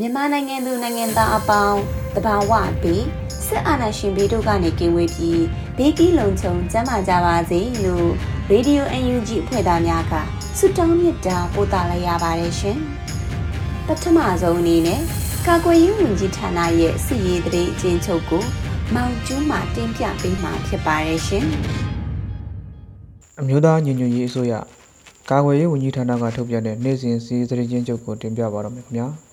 မြန်မာနိုင်ငံသူနိုင်ငံသားအပေါင်းတဘာဝပြီးစစ်အာဏာရှင်ပြည်တို့ကနေကင်းဝေးပြီးဘေးကင်းလုံခြုံကျန်းမာကြပါစေလို့ Radio UNG အဖွဲ့သားများကဆုတောင်းမေတ္တာပို့သလိုက်ရပါတယ်ရှင်။ပထမဆုံးအနေနဲ့ကာကွယ်ရေးဝန်ကြီးဌာနရဲ့စီရေးတရေအချင်းချုပ်ကိုမောင်ကျူးမှတင်ပြပေးမှာဖြစ်ပါတယ်ရှင်။အမျိုးသားညီညွတ်ရေးအစိုးရကာကွယ်ရေးဝန်ကြီးဌာနကထုတ်ပြန်တဲ့နေ့စဉ်စီရေးတရေချင်းချုပ်ကိုတင်ပြပါတော့မယ်ခင်ဗျာ။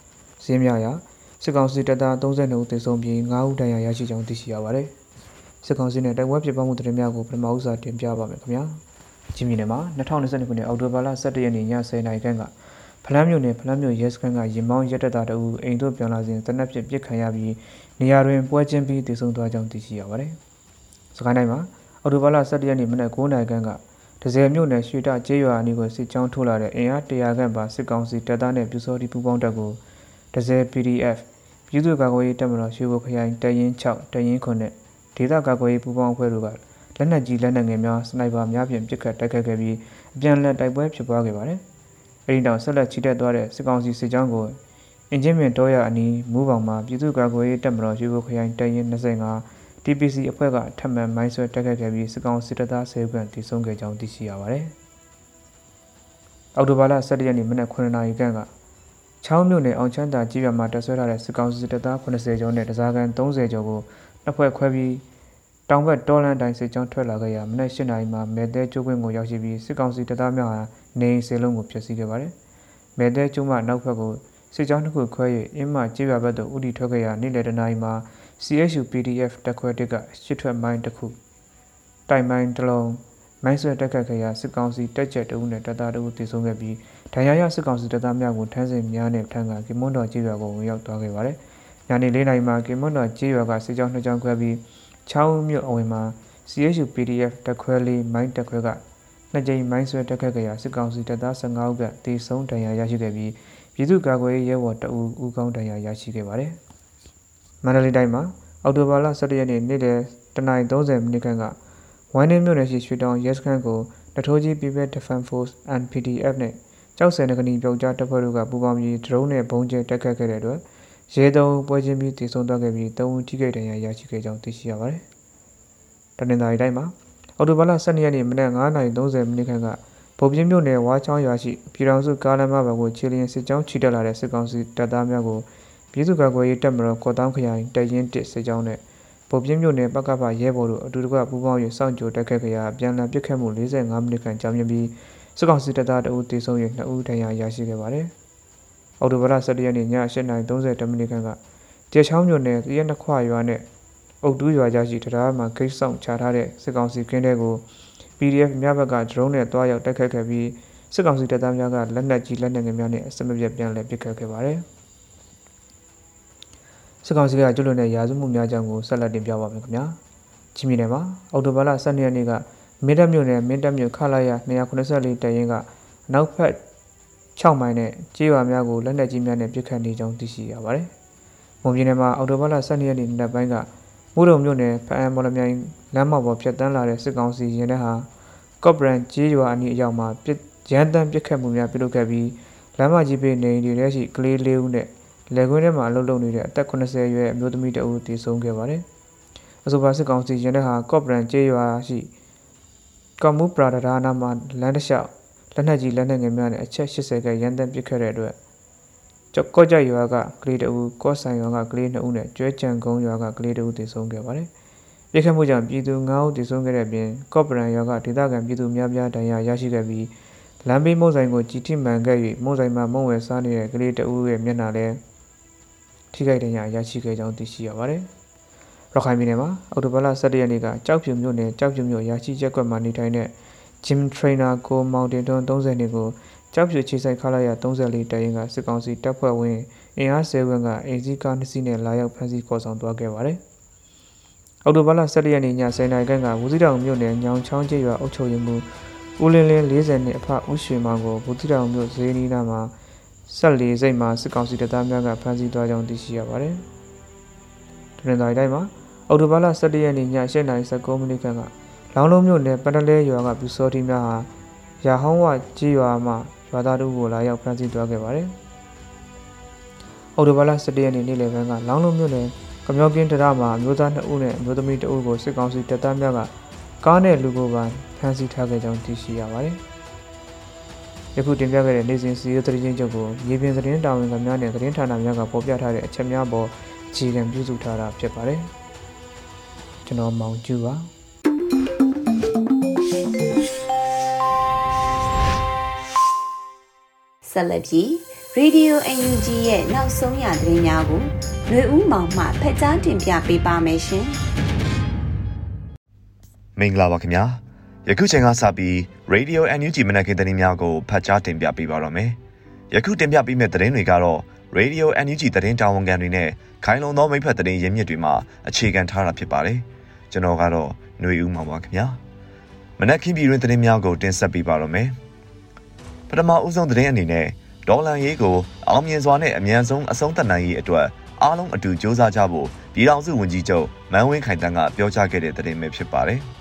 စင်းမြရာစစ်ကောင်စီတပ်သား32ဦးသေဆုံးပြီး9ဦးဒဏ်ရာရရှိကြောင်းသိရှိရပါတယ်။စစ်ကောင်စီနဲ့တိုက်ပွဲဖြစ်ပွားမှုသတင်းများကိုပထမဦးစွာတင်ပြပါမယ်ခင်ဗျာ။ချင်းမြနယ်မှာ2022ခုနှစ်အောက်တိုဘာလ17ရက်နေ့ည10:00နာရီခန့်ကဖလန်းမြို့နယ်ဖလန်းမြို့ရဲစခန်းကရင်မောင်းရက်တက်တာတူအိမ်သို့ပြောင်းလာစဉ်တနက်ဖြစ်ပစ်ခံရပြီးနေရာတွင်ပွဲချင်းပြီးတည်ဆုံသွားကြောင်းသိရှိရပါတယ်။စကိုင်းတိုင်းမှာအော်တိုဘာလ17ရက်နေ့မနက်9:00နာရီခန့်ကဒဇယ်မြို့နယ်ရွှေတကျေးရွာအနီးကိုစစ်ကြောင်းထိုးလာတဲ့အင်အား100ခန့်ပါစစ်ကောင်စီတပ်သားနဲ့ပြူစောတိပူးပေါင်းတပ်ကို ဒဇယ် PDF ပြည်သူ့ကာကွယ်ရေးတပ်မတော်ရွှေဘိုခရိုင်တရင်6တရင်9နဲ့ဒေသကာကွယ်ရေးပူးပေါင်းအဖွဲ့တို့ကလက်နက်ကြီးလက်နက်ငယ်များစနိုက်ပါများဖြင့်ပစ်ခတ်တိုက်ခိုက်ခဲ့ပြီးအပြန်အလှန်တိုက်ပွဲဖြစ်ပွားခဲ့ပါတယ်။အဲဒီနောက်ဆက်လက်ချီတက်သွားတဲ့စစ်ကောင်စီစစ်ကြောင်းကိုအင်ဂျင်မင်တောရအနီးမူးပေါင်မှာပြည်သူ့ကာကွယ်ရေးတပ်မတော်ရွှေဘိုခရိုင်တရင်25 TPC အဖွဲ့ကထပ်မံမိုင်းဆွဲတိုက်ခိုက်ခဲ့ပြီးစစ်ကောင်စစ်တပ်သား10ခန့်တိစုံခဲ့ကြောင်းသိရှိရပါတယ်။အောက်တိုဘာလ17ရက်နေ့မနက်9:00နာရီခန့်က ချောင်းမြို့နယ်အောင်ချမ်းသာကြီးရွာမှာတပ်ဆွဲထားတဲ့စစ်ကောင်စီတပ်သား80ကျော်နဲ့တစားကန်30ကျော်ကိုနှစ်ဖွဲ့ခွဲပြီးတောင်ဘက်တော်လန်တိုင်းစစ်ကြောင်းထွက်လာခဲ့ရာမနက်၈နာရီမှာမဲတဲကျိုးကွင်းကိုရောက်ရှိပြီးစစ်ကောင်စီတပ်သားများဟာနေအိမ်စေလုံးကိုဖျက်ဆီးခဲ့ပါတယ်။မဲတဲကျိုးမှနောက်ဘက်ကိုစစ်ကြောင်းတစ်ခုခွဲ၍အင်းမကြေးရွာဘက်သို့ဥတီထွက်ခဲ့ရာနေ့လယ်တနာရီမှာ CSU PDF တပ်ခွဲတစ်ကရှစ်ထွက်မိုင်းတစ်ခုတိုင်မိုင်းတစ်လုံး မိုင်းဆွဲတက်ခတ်ခဲ့ရာစစ်ကောင်စီတက်ချက်တအုပ်နဲ့တပ်သားတအုပ်တည်ဆုံခဲ့ပြီးဒဏ်ရာရစစ်ကောင်စီတပ်သားများကိုထမ်းစင်များနဲ့ထမ်းကကင်မွန်တော်ကြေးရွာကိုဝင်ရောက်သွားခဲ့ပါတယ်။ညနေ၄နာရီမှာကင်မွန်တော်ကြေးရွာကစစ်ကြောင်းနှစ်ကြောင်းခွဲပြီးချောင်းမြို့အဝင်မှာ CSU PDF တက်ခွဲလေးမိုင်းတက်ခွဲကနှစ်ကြိမ်မိုင်းဆွဲတက်ခတ်ခဲ့ရာစစ်ကောင်စီတပ်သား15ဦးကတေဆုံးဒဏ်ရာရရှိခဲ့ပြီးပြည်သူ့ကာကွယ်ရေးရဲဘော်တအူဦးကောင်းဒဏ်ရာရရှိခဲ့ပါတယ်။မန္တလေးတိုင်းမှာအောက်တိုဘာလ17ရက်နေ့နေ့လယ်09:30မိနစ်ခန့်က ဝိုင်းနေမြို့နယ်ရှိရွှေတောင်ရဲစခန်းကိုတထိုးကြီး People Defense Force and PDF နဲ့ကြောက်စဲနဂနီပြောက်ကြားတပ်ဖွဲ့တို့ကပူးပေါင်းပြီးဒရုန်းနဲ့ဘုံကျဲတက်ခတ်ခဲ့တဲ့အတွက်ရဲသုံးပွဲချင်းပြီးတည်ဆုံသွားခဲ့ပြီးသုံးဦးထိခိုက်ဒဏ်ရာရရှိခဲ့ကြောင်းသိရှိရပါတယ်။တနင်္လာရီတိုင်းမှာအော်တိုဘာလ12ရက်နေ့မနက်9:30မိနစ်ခန့်ကဗိုလ်ပြင်းမြို့နယ်ဝါချောင်းရွာရှိပြည်တော်စုကားလမ်းမဘက်ကိုခြေလျင်စစ်ကြောင်းချီတက်လာတဲ့စစ်ကောင်စီတပ်သားများကိုပြည်သူ့ကာကွယ်ရေးတပ်မတော်ကော်တောင်းခရိုင်တရင်တစ်စစ်ကြောင်းနဲ့ ဗိုလ်ပြင်းမြို့နယ်ပကပရဲဘော်တို့အတူတကွပူးပေါင်း၍စောင့်ကြိုတက်ခဲ့ကြရာပြန်လည်ပစ်ခတ်မှု45မိနစ်ခန့်ကြာမြင့်ပြီးစစ်ကောင်စီတပ်သားတအုပ်တေဆုံး၍2ဦးဒဏ်ရာရရှိခဲ့ပါတယ်။အော်တိုဘာလ17ရက်နေ့ည8:30မိနစ်ခန့်ကကျေချောင်းမြို့နယ်တရက်နှစ်ခွရွာနဲ့အုတ်တူးရွာကြားရှိတရားမှာဂိတ်ဆောင်ချထားတဲ့စစ်ကောင်စီကင်းတဲ့ကို PDF မြဘက်ကဒရုန်းနဲ့တွားရောက်တိုက်ခတ်ခဲ့ပြီးစစ်ကောင်စီတပ်သားများကလက်နက်ကြီးလက်နက်ငယ်များနဲ့အစမပြတ်ပြန်လည်ပစ်ခတ်ခဲ့ပါတယ်။ စစ်ကောင်စီကကျွလွန်တဲ့ရာဇဝမှုများကြောင့်ကိုဆက်လက်တင်ပြပါမယ်ခင်ဗျာ။ချင်းပြည်နယ်မှာအော်တိုဘာလ12ရက်နေ့ကမင်းတပ်မြို့နယ်မင်းတပ်မြို့ခလာရ284တရင်ကနောက်ဖက်6မိုင်နဲ့ကြေးရွာများကိုလက်နက်ကြီးများနဲ့ပစ်ခတ်နေကြောင်းသိရှိရပါတယ်။မွန်ပြည်နယ်မှာအော်တိုဘာလ12ရက်နေ့နေ့ပိုင်းကမိုးတုံမြို့နယ်ဖအံမော်လမြိုင်လမ်းမပေါ်ဖြတ်တန်းလာတဲ့စစ်ကောင်စီရင်တဲ့ဟာကော့ဘရန်ကြေးရွာအနီးအရောက်မှာပစ်ရန်တမ်းပစ်ခတ်မှုများပြုလုပ်ခဲ့ပြီးလမ်းမကြီးပေနေတွေထဲရှိကလေးလေးဦးနဲ့ လယ်ကွင်းထဲမှာအလုပ်လုပ်နေတဲ့အသက်80အရွယ်အမျိုးသမီးတအုပ်တည်ဆုံခဲ့ပါတယ်။အဆိုပါစစ်ကောင်စီရင်တဲ့ဟာကော့ဘရန်ကြေးရွာရှိကော်မူပရာဒရာနာမှာလမ်းတစ်လျှောက်လက်နက်ကြီးလက်နက်ငယ်များနဲ့အချက်80ခန့်ရန်တမ်းပစ်ခတ်တဲ့အတွက်ကြောက်ကော့ကြရွာကကလေးတအူကော့ဆိုင်ရွာကကလေး2ဦးနဲ့ကျွဲကြံကုန်းရွာကကလေး2ဦးသေဆုံးခဲ့ပါတယ်။ပြစ်ခတ်မှုကြောင့်ပြည်သူ9ဦးသေဆုံးခဲ့တဲ့အပြင်ကော့ပရန်ရွာကဒေသခံပြည်သူများပြားဒဏ်ရာရရှိခဲ့ပြီးလမ်းဘေးမုံဆိုင်ကိုကြီးထိမှန်ခဲ့၍မုံဆိုင်မှာမုံဝယ်စားနေတဲ့ကလေးတအူရဲ့မျက်နှာလည်း ထိခိုက်ဒဏ်ရာရရှိခဲ့ကြောင်းသိရှိရပါတယ်။ရခိုင်ပြည်နယ်မှာအော်တိုဘလ17ရက်နေ့ကကြောက်ဖြူမြို့နယ်ကြောက်ဖြူမြို့ရရှိချက်ကွက်မှာနေထိုင်တဲ့ Gym Trainer ကိုမောင်တင်တွန်း30နှစ်ကိုကြောက်ဖြူခြေဆိုင်ခလာရ34တိုင်ရင်ကစစ်ကောင်စီတပ်ဖွဲ့ဝင်အင်အား10ဝန်းကအိမ်စီးကားနှစ်စီးနဲ့လာရောက်ဖမ်းဆီးခေါ်ဆောင်သွားခဲ့ပါတယ်။အော်တိုဘလ17ရက်နေ့ည10:00နာရီခန့်ကဝူစီတောင်မြို့နယ်ညောင်ချောင်းကျေးရွာအုပ်ချုပ်ရေးမှူးဦးလင်းလင်း40နှစ်အဖဦးရွှေမောင်ကိုဝူစီတောင်မြို့ဈေးနီးနားမှာ ဆက်လီစိတ်မှာစစ်ကောင်စီတပ်သားများကဖမ်းဆီးသွားကြောင်းသိရှိရပါတယ်။တနင်္လာနေ့တိုင်းမှာအော်တိုဘလ17ရက်နေ့ည8:19မိနစ်ခန့်ကလောင်းလုံးမြို့နယ်ပတလဲရွာကပြူစောတိများဟာရာဟောင်းဝကြီးရွာမှာရွာသားတို့ကိုလာရောက်ဖမ်းဆီးသွားခဲ့ပါတယ်။အော်တိုဘာလ17ရက်နေ့နေ့လယ်ပိုင်းကလောင်းလုံးမြို့နယ်ကမြောက်ကင်းတရမှာအမျိုးသား2ဦးနဲ့အမျိုးသမီး2ဦးကိုစစ်ကောင်စီတပ်သားများကကားနဲ့လူကိုပါဖမ်းဆီးထားခဲ့ကြောင်းသိရှိရပါတယ်။ ယခုတင်ပြခဲ့တဲ့နေစဉ်စီးရီးသတင်းချင်းချုပ်ကိုမြေပြင်သတင်းတာဝန်ခံများနဲ့သတင်းဌာနများကပေါ်ပြထားတဲ့အချက်များပေါ်အခြေခံပြုစုထားတာဖြစ်ပါတယ်။ကျွန်တော်မောင်ကျူပါဆက်လက်ပြီး Radio UNG ရဲ့နောက်ဆုံးရသတင်းများကိုຫນွေဦးမောင်မှဖက်ကြားတင်ပြပေးပါမယ်ရှင်။မင်္ဂလာပါခင်ဗျာ။ ယခုချိန်ကစပြီး Radio NUG မနက်ခင်းသတင်းများကိုဖတ်ကြားတင်ပြပေးပါတော့မယ်။ယခုတင်ပြပေးမယ့်သတင်းတွေကတော့ Radio NUG သတင်းတာဝန်ခံတွေနဲ့ခိုင်လုံသောမိဖက်သတင်းရင်းမြစ်တွေမှာအခြေခံထားတာဖြစ်ပါတယ်။ကျွန်တော်ကတော့ຫນွေဦးမောင်ပါခင်ဗျာ။မနက်ခင်းပြည်တွင်သတင်းများကိုတင်ဆက်ပေးပါတော့မယ်။ပထမဦးဆုံးသတင်းအနေနဲ့ဒေါ်လန်ရေးကိုအောင်မြင်စွာနဲ့အမြန်ဆုံးအဆုံးသတ်နိုင်ရေးအတွက်အားလုံးအတူကြိုးစားကြဖို့ပြည်ထောင်စုဝန်ကြီးချုပ်မန်းဝင်းခိုင်တန်းကပြောကြားခဲ့တဲ့သတင်းပဲဖြစ်ပါတယ်။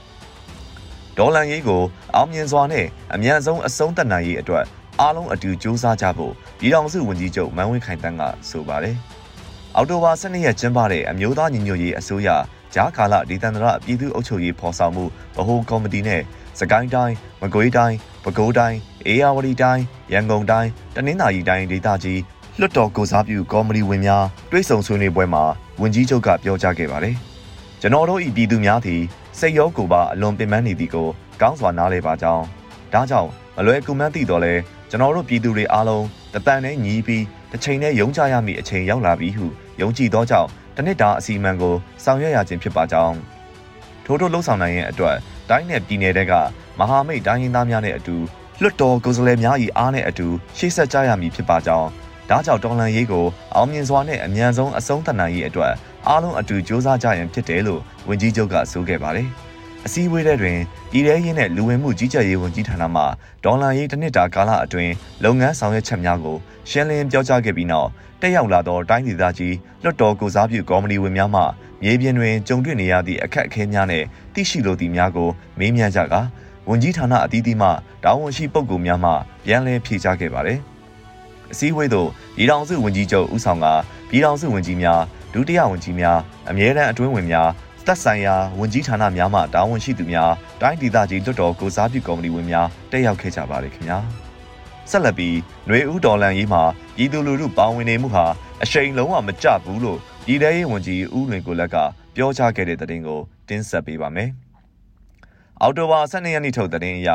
ဒေါ်လန်ရေးကိုအောင်မြင်စွာနဲ့အမြန်ဆုံးအဆုံးသတ်နိုင်ရေးအတွက်အားလုံးအတူကြိုးစားကြဖို့ပြည်ထောင်စုဝန်ကြီးချုပ်မန်းဝင်းခိုင်တန်းကဆိုပါတယ်။အောက်တိုဘာ12ရက်ကျင်းပတဲ့အမျိုးသားညီညွတ်ရေးအစိုးရဂျားကာလဒေသန္တရပြည်သူ့အုပ်ချုပ်ရေးဖော်ဆောင်မှုဗဟိုကော်မတီနဲ့စကိုင်းတိုင်းမကွေးတိုင်းပဲခူးတိုင်းအေရဝတီတိုင်းရန်ကုန်တိုင်းတနင်္သာရီတိုင်းဒေသကြီးလွှတ်တော်ကိုစားပြုကော်မတီဝင်များတွဲဆုံဆွေးနွေးပွဲမှာဝန်ကြီးချုပ်ကပြောကြားခဲ့ပါတယ်။ကျွန်တော်တို့ဤပြည်သူများသည် စိတ်ရောကိုယ်ပါအလွန်ပင်ပန်းနေသည်ကိုကောင်းစွာနားလည်ပါကြောင်းဒါကြောင့်မလွယ်ကူမှန်းသိတော့လဲကျွန်တော်တို့ပြည်သူတွေအားလုံးတပန်နဲ့ညီးပြီးတစ်ချိန်နဲ့ယုံကြရမည့်အချိန်ရောက်လာပြီဟုယုံကြည်သောကြောင့်တနစ်တာအစီအမံကိုဆောင်ရွက်ရခြင်းဖြစ်ပါကြောင်းထို့ထို့လှုပ်ဆောင်နိုင်ရဲ့အတွက်တိုင်းနယ်ပြည်နယ်တွေကမဟာမိတ်တိုင်းရင်းသားများနဲ့အတူလွတ်တော်ကိုယ်စားလှယ်များ၏အားနဲ့အတူရှေ့ဆက်ကြရမည်ဖြစ်ပါကြောင်းဒါကြောင့်တော်လန်ရေးကိုအောင်မြင်စွာနဲ့အမြန်ဆုံးအဆုံးသတ်နိုင်ရေးအတွက် အားလုံးအတူကြိုးစားကြရန်ဖြစ်တယ်လို့ဝန်ကြီးချုပ်ကဆိုခဲ့ပါတယ်။အစည်းအဝေးတဲ့တွင်ပြည်ထရေးနဲ့လူဝင်မှုကြီးကြပ်ရေးဝန်ကြီးဌာနမှဒေါ်လာရေးတစ်နှစ်တာကာလအတွင်းလုပ်ငန်းဆောင်ရွက်ချက်များကိုရှင်းလင်းပြောကြားခဲ့ပြီးနောက်တက်ရောက်လာသောတိုင်းဒေသကြီးလွတ်တော်ကိုစားပြုကော်မတီဝင်များမှမြေပြင်တွင်ကြုံတွေ့နေရသည့်အခက်အခဲများနဲ့သိရှိလိုသည့်များကိုမေးမြန်းကြကာဝန်ကြီးဌာနအသီးသီးမှတာဝန်ရှိပုဂ္ဂိုလ်များမှပြန်လည်ဖြေကြားခဲ့ပါတယ်။အစည်းအဝေးသို့ပြည်ထောင်စုဝန်ကြီးချုပ်ဦးဆောင်ကပြည်ထောင်စုဝန်ကြီးများ ဒုတိယဝန်ကြီးများအမြဲတမ်းအတွင်းဝင်များသက်ဆိုင်ရာဝန်ကြီးဌာနများမှတာဝန်ရှိသူများတိုင်းဒေသကြီးလွှတ်တော်ကိုစားပြုကော်မတီဝင်များတက်ရောက်ခဲ့ကြပါတယ်ခင်ဗျာဆက်လက်ပြီးຫນွေဦးဒေါ်လန်ရေးမှာပြည်သူလူထုပါဝင်နေမှုဟာအရှိန်လုံးဝမကျဘူးလို့ပြည်ထရေးဝန်ကြီးဦးလွင်ကိုလက်ကပြောကြားခဲ့တဲ့သတင်းကိုတင်ဆက်ပေးပါမယ်အော်တိုဘာ12ရက်နေ့ထုတ်သတင်းအရ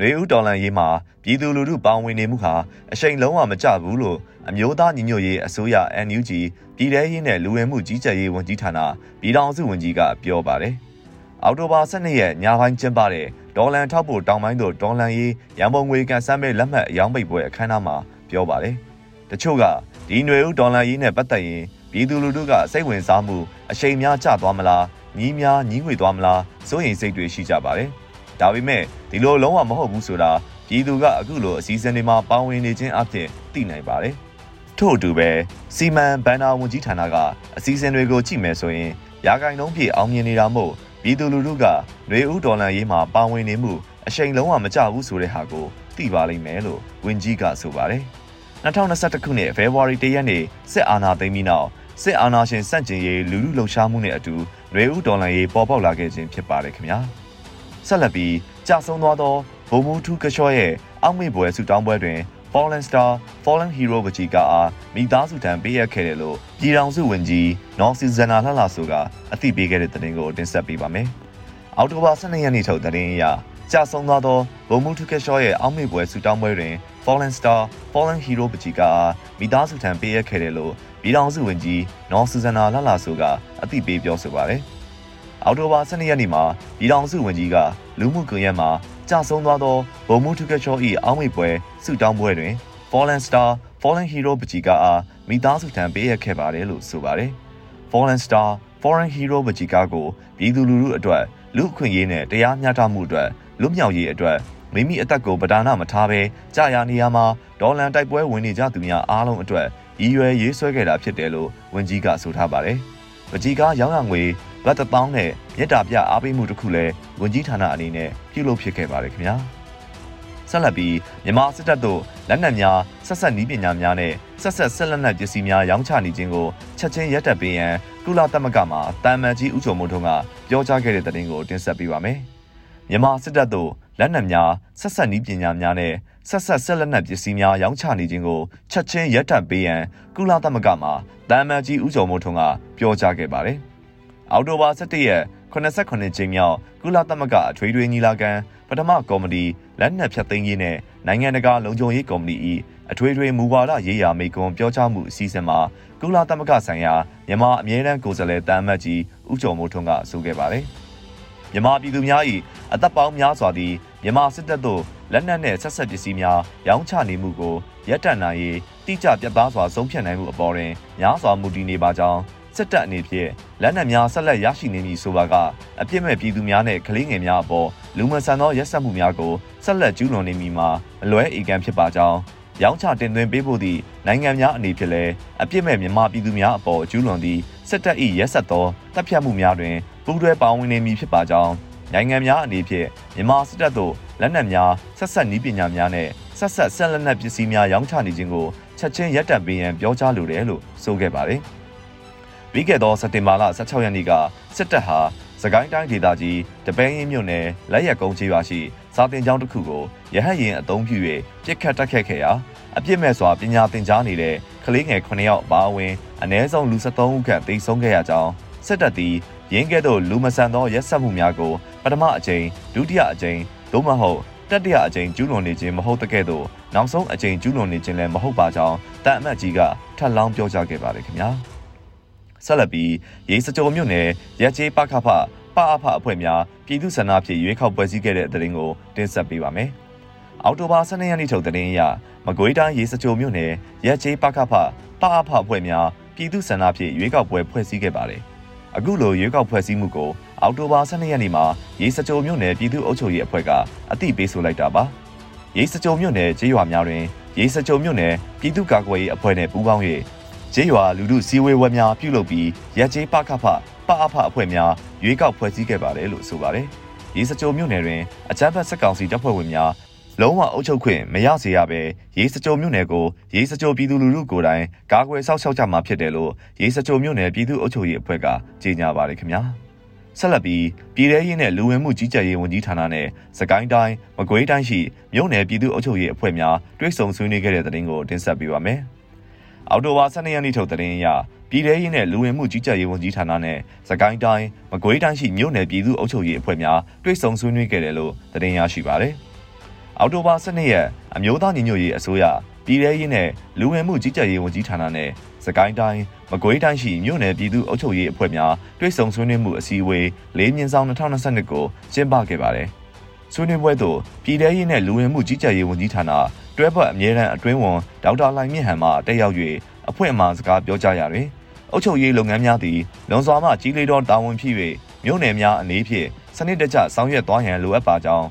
နွေဦးတော်လှန်ရေးမှာပြည်သူလူထုပါဝင်နေမှုဟာအရှိန်လုံးဝမကျဘူးလို့အမျိုးသားညီညွတ်ရေးအစိုးရ NUG ပြည်ထရေးနဲ့လူဝင်မှုကြီးကြပ်ရေးဝန်ကြီးဌာနပြည်ထောင်စုဝန်ကြီးကပြောပါတယ်။အောက်တိုဘာ12ရက်ညပိုင်းကျင်းပတဲ့ဒေါ်လန်ထောက်ပို့တောင်ပိုင်းသို့ဒေါ်လန်ရေးရန်ပုံငွေကန်ဆမ်းမဲ့လက်မှတ်အယောင်းပိတ်ပွဲအခမ်းအနားမှာပြောပါတယ်။တချို့ကဒီနွေဦးဒေါ်လန်ရေးနဲ့ပတ်သက်ရင်ပြည်သူလူထုကစိတ်ဝင်စားမှုအရှိန်များကျသွားမလားညီးများညီးငွေသွားမလားစိုးရိမ်စိတ်တွေရှိကြပါတယ်။ ဒါပေမဲ့ဒီလိုလုံးဝမဟုတ်ဘူးဆိုတာပြည်သူကအခုလိုအစည်းအဝေးတွေမှာပါဝင်နေခြင်းအပြင်သိနိုင်ပါတယ်။ထို့အတူပဲစီမံဘန်နာဝန်ကြီးဌာနကအစည်းအဝေးတွေကိုကြည့်မယ်ဆိုရင်ရာဂိုင်နှုန်းပြည့်အောင်မြင်နေတာမို့ပြည်သူလူထုကຫນွေဦးဒေါ်လာရေးမှာပါဝင်နေမှုအရှိန်လုံးဝမကျဘူးဆိုတဲ့ဟာကိုသိပါလိမ့်မယ်လို့ဝန်ကြီးကဆိုပါတယ်။2021ခုနှစ်ဖေဖော်ဝါရီလရက်နေ့စစ်အာဏာသိမ်းပြီးနောက်စစ်အာဏာရှင်စန့်ကျင်ရေးလူလူလှုပ်ရှားမှုနဲ့အတူຫນွေဦးဒေါ်လာရေးပေါ်ပေါက်လာခဲ့ခြင်းဖြစ်ပါတယ်ခင်ဗျာ ဆက်လက်ပြီးကြာဆုံးသွားသောဗိုလ်မှူးထူးကရှော့ရဲ့အောက်မေ့ပွဲဆူတောင်းပွဲတွင် Fallen Star Fallen Hero ပကြီးကအားမိသားစုထံပေးအပ်ခဲ့တယ်လို့ပြည်ထောင်စုဝန်ကြီးနော်စီဇနာလှလှဆိုကအသိပေးခဲ့တဲ့သတင်းကိုတင်ဆက်ပေးပါမယ်။အောက်တိုဘာ12ရက်နေ့ထုတ်သတင်းအရကြာဆုံးသွားသောဗိုလ်မှူးထူးကရှော့ရဲ့အောက်မေ့ပွဲဆူတောင်းပွဲတွင် Fallen Star Fallen Hero ပကြီးကအားမိသားစုထံပေးအပ်ခဲ့တယ်လို့ပြည်ထောင်စုဝန်ကြီးနော်စီဇနာလှလှဆိုကအသိပေးပြောဆိုပါတယ်။ အောက်တိုဘာ12ရက်နေ့မှာပြည်ထောင်စုဝန်ကြီးကလူမှုကွန်ရက်မှာကြာဆုံးသွားသောဗိုလ်မှူးထုကချော၏အောင်းမိပွဲဆုတောင်းပွဲတွင် Fallen Star Fallen Hero ပကြီးကအားမိသားစုထံပေးအပ်ခဲ့ပါတယ်လို့ဆိုပါတယ်။ Fallen Star Foreign Hero ပကြီးကကိုပြည်သူလူထုအတွက်လူအခွင့်အရေးနဲ့တရားမျှတမှုအတွက်လွတ်မြောက်ရေးအတွက်မိမိအသက်ကိုပဒါနမထားဘဲကြာရနေရမှာဒေါ်လန်တိုက်ပွဲဝင်နေကြသူများအားလုံးအတွက်ရည်ရွယ်ရေးဆွဲခဲ့တာဖြစ်တယ်လို့ဝန်ကြီးကဆိုထားပါတယ်။ပကြီးကရောင်းရငွေ ဘတ်တပေါင်းနဲ့မြစ်တာပြအားပေးမှုတစ်ခုလည်းဝန်ကြီးဌာနအနေနဲ့ပြုလုပ်ဖြစ်ခဲ့ပါတယ်ခင်ဗျာဆက်လက်ပြီးမြန်မာစစ်တပ်တို့လက်နက်များဆက်ဆက်နီးပညာများနဲ့ဆက်ဆက်ဆက်လက်နက်ပစ္စည်းများရောင်းချနေခြင်းကိုချက်ချင်းရပ်တန့်ပေးရန်ကုလသမဂ္ဂမှတာမန်ကြီးဦးကျော်မိုးထွန်းကပြောကြားခဲ့တဲ့သတင်းကိုတင်ဆက်ပေးပါမယ်မြန်မာစစ်တပ်တို့လက်နက်များဆက်ဆက်နီးပညာများနဲ့ဆက်ဆက်ဆက်လက်နက်ပစ္စည်းများရောင်းချနေခြင်းကိုချက်ချင်းရပ်တန့်ပေးရန်ကုလသမဂ္ဂမှတာမန်ကြီးဦးကျော်မိုးထွန်းကပြောကြားခဲ့ပါတယ်။ အောက်တိုဘာ17ရက်89ကြိမ်မြောက်ကုလသမဂ္ဂအထွေထွေညီလာခံပထမကော်မတီလက်နက်ဖြတ်သိမ်းရေးနဲ့နိုင်ငံတကာလုံခြုံရေးကော်မတီ၏အထွေထွေမူဝါဒရေးရာမိကွန်ပြောကြားမှုအစီအစဉ်မှာကုလသမဂ္ဂဆိုင်ရာမြန်မာအမြဲတမ်းကိုယ်စားလှယ်တမ်းမတ်ကြီးဦးကျော်မိုးထွန်းကဆိုခဲ့ပါတယ်။မြန်မာပြည်သူများ၏အသက်ပေါင်းများစွာသည့်မြန်မာစစ်တပ်တို့လက်နက်နှင့်ဆက်ဆက်ပစ္စည်းများရောင်းချနေမှုကိုရပ်တန့်နိုင်ရေးတိကျပြတ်သားစွာဆုံးဖြတ်နိုင်မှုအပေါ်တွင်များစွာမူတည်နေပါကြောင်း စစ်တပ်အနေဖြင့်လက်နက်များဆက်လက်ရရှိနေမည်ဆိုပါကအပြစ်မဲ့ပြည်သူများနဲ့ကလေးငယ်များအပေါ်လူမဆန်သောရက်စက်မှုများကိုဆက်လက်ကျူးလွန်နေမည်မှာမလွဲအေကံဖြစ်ပါကြောင်းရောင်းချတင်သွင်းပေးဖို့သည့်နိုင်ငံများအနေဖြင့်လည်းအပြစ်မဲ့မြန်မာပြည်သူများအပေါ်ကျူးလွန်သည့်စစ်တပ်၏ရက်စက်သောတပ်ဖြတ်မှုများတွင်ပူးတွဲပါဝင်နေမည်ဖြစ်ပါကြောင်းနိုင်ငံများအနေဖြင့်မြန်မာစစ်တပ်တို့လက်နက်များဆက်ဆက်နည်းပညာများနဲ့ဆက်ဆက်ဆက်လက်နက်ပစ္စည်းများရောင်းချနေခြင်းကိုချက်ချင်းရပ်တန့်ပေးရန်ပြောကြားလိုတယ်လို့ဆိုခဲ့ပါတယ်။ ပြီးခဲ့သောစက်တင်ဘာလ16ရက်နေ့ကစစ်တပ်ဟာစကိုင်းတိုင်းဒေသကြီးတပင်းရင်မြို့နယ်လက်ရက်ကုန်းချေရွာရှိစာတင်ကျောင်းတစ်ခုကိုရဟတ်ရင်အုံပြု၍ပြစ်ခတ်တက်ခတ်ခဲ့ရာအပြစ်မဲ့စွာပညာသင်ကြားနေတဲ့ကလေးငယ်9ယောက်ပါဝင်အ ਨੇ ဆုံးလူ73ဦးခန့်သေဆုံးခဲ့ရကြောင်းစစ်တပ်သည်ရင်းကဲ့သို့လူမဆန်သောရက်စက်မှုများကိုပထမအကြိမ်ဒုတိယအကြိမ်သို့မဟုတ်တတိယအကြိမ်ကျူးလွန်နေခြင်းမဟုတ်တဲ့ကဲ့သို့နောက်ဆုံးအကြိမ်ကျူးလွန်နေခြင်းလည်းမဟုတ်ပါကြောင်းတန်အမတ်ကြီးကထပ်လောင်းပြောကြားခဲ့ပါတယ်ခင်ဗျာ။ ဆက်လက်ပြီးရေစကြိုမြို့နယ်ရက်ကျေးပခဖပအဖအဖွဲ့များပြည်သူ့ဆန္ဒဖြည့်ရွေးကောက်ပွဲစည်းခဲ့တဲ့သတင်းကိုတင်ဆက်ပေးပါမယ်။အောက်တိုဘာ12ရက်နေ့ထုတ်သတင်းအရမကွေးတိုင်းရေစကြိုမြို့နယ်ရက်ကျေးပခဖပအဖအဖွဲ့များပြည်သူ့ဆန္ဒဖြည့်ရွေးကောက်ပွဲဖွဲ့စည်းခဲ့ပါတယ်။အခုလိုရွေးကောက်ဖွဲ့စည်းမှုကိုအောက်တိုဘာ12ရက်နေ့မှာရေစကြိုမြို့နယ်ပြည်သူ့အုပ်ချုပ်ရေးအဖွဲ့ကအသိပေးဆိုလိုက်တာပါ။ရေစကြိုမြို့နယ်ကျေးရွာများတွင်ရေစကြိုမြို့နယ်ပြည်သူ့ကာကွယ်ရေးအဖွဲ့နဲ့ပူးပေါင်း၍ ဂျေးရွာလူလူစည်းဝေးဝဲများပြုလုပ်ပြီးရက်ကျေးပခဖပအဖအဖွဲ့များရွေးကောက်ဖွဲ့စည်းခဲ့ပါတယ်လို့ဆိုပါတယ်။ရေစကြိုမြို့နယ်တွင်အကြမ်းဖက်စစ်ကောင်စီတပ်ဖွဲ့ဝင်များလုံးဝအုပ်ချုပ်ခွင့်မရစေရဘဲရေစကြိုမြို့နယ်ကိုရေစကြိုပြည်သူလူထုကိုယ်တိုင်ကာကွယ်စောင့်ရှောက်ကြမှာဖြစ်တယ်လို့ရေစကြိုမြို့နယ်ပြည်သူ့အုပ်ချုပ်ရေးအဖွဲ့ကကြေညာပါတယ်ခင်ဗျာ။ဆက်လက်ပြီးပြည်ထရေးနဲ့လူဝင်မှုကြီးကြပ်ရေးဝန်ကြီးဌာနနဲ့စကိုင်းတိုင်းမကွေးတိုင်းရှိမြို့နယ်ပြည်သူ့အုပ်ချုပ်ရေးအဖွဲ့များတွဲဆုံဆွေးနွေးခဲ့တဲ့တဲ့တင်ကိုတင်ဆက်ပေးပါမယ်။ အော်တိုဝါ12ရက်နေ့ထုတ်သတင်းအရပြည်ထရေးနဲ့လူဝင်မှုကြီးကြပ်ရေးဝန်ကြီးဌာနနဲ့စကိုင်းတိုင်းမကွေးတိုင်းရှိမြို့နယ်ပြည်သူ့အုပ်ချုပ်ရေးအဖွဲ့များတွေ့ဆုံဆွေးနွေးခဲ့တယ်လို့သတင်းရရှိပါတယ်။အော်တိုဝါ12ရက်အမျိုးသားညီညွတ်ရေးအစိုးရပြည်ထရေးနဲ့လူဝင်မှုကြီးကြပ်ရေးဝန်ကြီးဌာနနဲ့စကိုင်းတိုင်းမကွေးတိုင်းရှိမြို့နယ်ပြည်သူ့အုပ်ချုပ်ရေးအဖွဲ့များတွေ့ဆုံဆွေးနွေးမှုအစည်းအဝေး၄မြင်းဆောင်2022ကိုကျင်းပခဲ့ပါတယ်။ဆွေးနွေးပွဲသို့ပြည်ထရေးနဲ့လူဝင်မှုကြီးကြပ်ရေးဝန်ကြီးဌာန တွဲဘက်အမြဲတမ်းအတွင်းဝန်ဒေါက်တာလိုင်မြင့်ဟန်မှတက်ရောက်၍အဖွင့်အမှာစကားပြောကြားရာတွင်အုပ်ချုပ်ရေးလုပ်ငန်းများသည်လွန်စွာမှကြီးလေးသောတာဝန်ဖြစ်၍မြို့နယ်များအနေဖြင့်စနစ်တကျဆောင်ရွက်သွားရန်လိုအပ်ပါကြောင်း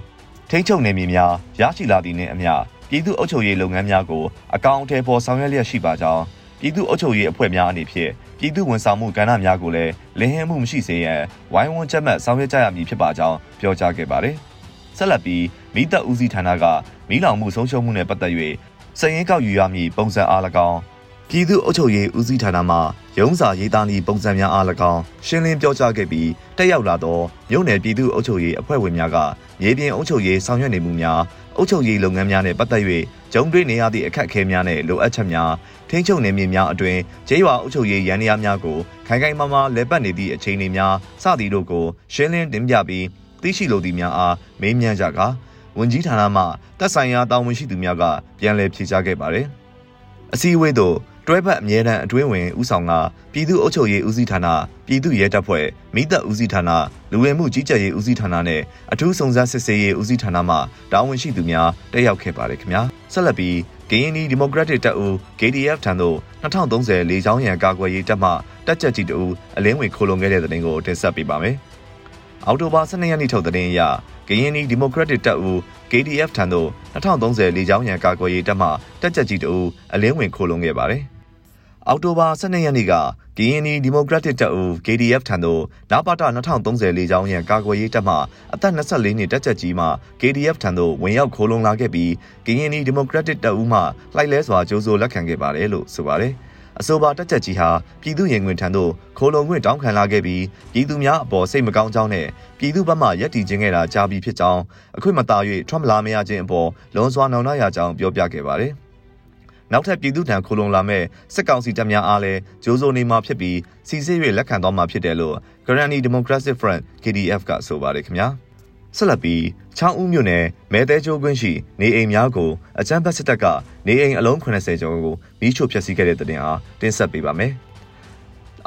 ထိန်းချုပ်နယ်မြေများရရှိလာသည့်နှင့်အမျှပြည်သူ့အုပ်ချုပ်ရေးလုပ်ငန်းများကိုအကောင့်အထည်ပေါ်ဆောင်ရွက်လျက်ရှိပါကြောင်းပြည်သူ့အုပ်ချုပ်ရေးအဖွဲ့များအနေဖြင့်ပြည်သူ့ဝန်ဆောင်မှုကဏ္ဍများကိုလည်းလင်းဟင်းမှုမရှိစေရန်ဝိုင်းဝန်းချက်မှတ်ဆောင်ရွက်ကြရမည်ဖြစ်ပါကြောင်းပြောကြားခဲ့ပါတယ်။ဆက်လက်ပြီး မိသက်ဦးစီးဌာနကမိလောင်မှုဆုံးရှုံးမှုနဲ့ပတ်သက်၍စည်ရင်းကောက်ယူရမည်ပုံစံအား၎င်းပြည်သူ့အုပ်ချုပ်ရေးဦးစီးဌာနမှရုံးစာရေးသားနည်းပုံစံများအား၎င်းရှင်းလင်းပြောကြားခဲ့ပြီးတက်ရောက်လာသောမြို့နယ်ပြည်သူ့အုပ်ချုပ်ရေးအဖွဲ့ဝင်များကမြေပြင်အုပ်ချုပ်ရေးဆောင်ရွက်နေမှုများအုပ်ချုပ်ရေးလုပ်ငန်းများနှင့်ပတ်သက်၍ဂျုံတွေ့နေရသည့်အခက်အခဲများနှင့်လိုအပ်ချက်များထိန်းချုပ်နေမြေများအတွင်ကျေးရွာအုပ်ချုပ်ရေးရန်ရာများကိုခိုင်ခိုင်မာမာလဲပတ်နေသည့်အခြေအနေများစသည်တို့ကိုရှင်းလင်းတင်ပြပြီးသိရှိလိုသည့်များအားမေးမြန်းကြကာ ဝန်ကြီးဌာနမှတပ်ဆိုင်ရာတာဝန်ရှိသူများကပြန်လည်ဖြေကြားခဲ့ပါသည်အစည်းအဝေးသို့တွဲဖက်အမြဲတမ်းအတွင်းဝင်ဦးဆောင်ကပြည်သူ့အုပ်ချုပ်ရေးဦးစီးဌာနပြည်သူ့ရဲတပ်ဖွဲ့မိသက်ဦးစီးဌာနလူဝင်မှုကြီးကြပ်ရေးဦးစီးဌာနနဲ့အထူးစုံစမ်းစစ်ဆေးရေးဦးစီးဌာနမှတာဝန်ရှိသူများတက်ရောက်ခဲ့ပါတယ်ခင်ဗျာဆက်လက်ပြီးကရင်နီဒီမိုကရက်တစ်တပ်ဦး KDF ထံသို့2030လေကြောင်းရန်ကာကွယ်ရေးတပ်မှတပ်ချက်ကြီးတဦးအလင်းဝင်ခိုးလုံခဲ့တဲ့တဲ့တင်ကိုတင်ဆက်ပေးပါမယ် အောက်တိုဘာ12ရက်နေ့ထုတ်တဲ့တင်အရကရင်နီဒီမိုကရက်တစ်တပ်ဦး KDF ထံသို့2030လေကြောင်းရန်ကာကွယ်ရေးတပ်မှတပ်ချက်ကြီးတဦးအလင်းဝင်ခိုးလုံခဲ့ပါတယ်အောက်တိုဘာ12ရက်နေ့ကကရင်နီဒီမိုကရက်တစ်တပ်ဦး KDF ထံသို့နပါတ2030လေကြောင်းရန်ကာကွယ်ရေးတပ်မှအသက်24နှစ်တပ်ချက်ကြီးမှ KDF ထံသို့ဝင်ရောက်ခိုးလုံလာခဲ့ပြီးကရင်နီဒီမိုကရက်တစ်တပ်ဦးမှလိုက်လဲစွာကြိုးစိုးလက်ခံခဲ့ပါတယ်လို့ဆိုပါတယ်။ အဆိုပါတက်ချက်ကြီးဟာပြည်သူရင်ဝင်ထံသို့ခိုးလုံခွင့်တောင်းခံလာခဲ့ပြီးပြည်သူများအပေါ်စိတ်မကောင်းကြောင်းနဲ့ပြည်သူဘက်မှရက်တီချင်းခဲ့တာကြားပြီးဖြစ်ကြောင်းအခွင့်မသာ၍ထွက်မလာမရခြင်းအပေါ်လွန်စွာနောင်နာရကြောင်းပြောပြခဲ့ပါတယ်။နောက်ထပ်ပြည်သူ့ထံခိုလုံလာမဲ့စစ်ကောင်စီတပ်များအားလည်းဂျိုးစိုးနေမှာဖြစ်ပြီးစီစစ်၍လက်ခံသွားမှာဖြစ်တယ်လို့ Granny Democratic Front KDF ကဆိုပါတယ်ခင်ဗျာ ဆက်လက်ပြီးချောင်းဦးမြို့နယ်မဲတဲကျိုးကွင်းရှိနေအိမ်များကိုအကြမ်းဖက်စစ်တပ်ကနေအိမ်အလုံး80ကျော်ကိုမီးရှို့ဖျက်ဆီးခဲ့တဲ့တဲ့တင်အားတင်ဆက်ပေးပါမယ်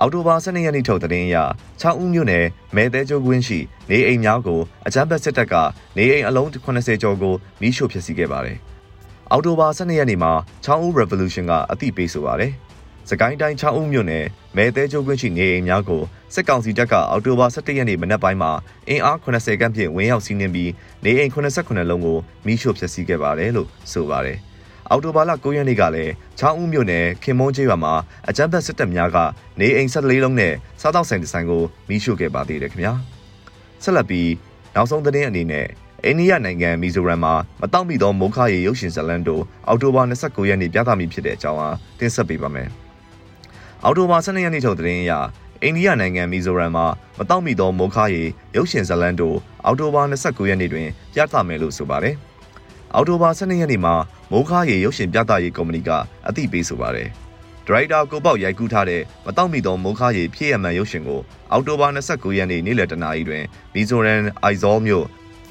အော်တိုဘာ12ရက်နေ့ထုတ်တဲ့တင်အရ6ဦးမြို့နယ်မဲတဲကျိုးကွင်းရှိနေအိမ်များကိုအကြမ်းဖက်စစ်တပ်ကနေအိမ်အလုံး80ကျော်ကိုမီးရှို့ဖျက်ဆီးခဲ့ပါတယ်။အော်တိုဘာ12ရက်နေ့မှာချောင်းဦး Revolution ကအသိပေးဆိုပါတယ်။ စကိုင်းတိုင်းချောင်းဦးမြို့နယ်မဲသေးကျုပ်ခွင့်ရှိနေအိမ်များကိုစစ်ကောင်စီတပ်ကအော်တိုဘာ17ရက်နေ့မနက်ပိုင်းမှာအင်အား80ခန့်ဖြင့်ဝင်ရောက်စီးနင်းပြီးနေအိမ်89လုံးကိုမိရှို့ဖျက်ဆီးခဲ့ပါတယ်လို့ဆိုပါတယ်။အော်တိုဘာလ9ရက်နေ့ကလည်းချောင်းဦးမြို့နယ်ခင်မုန်းကျေးရွာမှာအကြမ်းဖက်စစ်တပ်များကနေအိမ်14လုံးနဲ့စားတောက်ဆိုင်ဒီဇိုင်းကိုမိရှို့ခဲ့ပါသေးတယ်ခင်ဗျာ။ဆက်လက်ပြီးနောက်ဆုံးသတင်းအနေနဲ့အိန္ဒိယနိုင်ငံမီဇိုရမ်မှာမတောင့်မိသောမိုးခါရေရုပ်ရှင်ဇလန်တို့အောက်တိုဘာ29ရက်နေ့ပြသမိဖြစ်တဲ့အကြောင်းအားတင်ဆက်ပေးပါမယ်။ အောက်တိုဘာ12ရက်နေ့ထုတ်သတင်းအရအိန္ဒိယနိုင်ငံမီဇိုရမ်မှာမတောင့်မိသောမိုးခါရေရုပ်ရှင်ဇလန်တို့အောက်တိုဘာ29ရက်နေ့တွင်ပြသမယ်လို့ဆိုပါတယ်။အောက်တိုဘာ12ရက်နေ့မှာမိုးခါရေရုပ်ရှင်ပြသရေးကုမ္ပဏီကအသိပေးဆိုပါတယ်။ဒရိုက်တာကိုပေါက်ရိုက်ကူးထားတဲ့မတောင့်မိသောမိုးခါရေဖြစ်ရမှန်ရုပ်ရှင်ကိုအောက်တိုဘာ29ရက်နေ့နေ့လယ်တနာရီတွင်မီဇိုရမ်အိုင်ဇောမြို့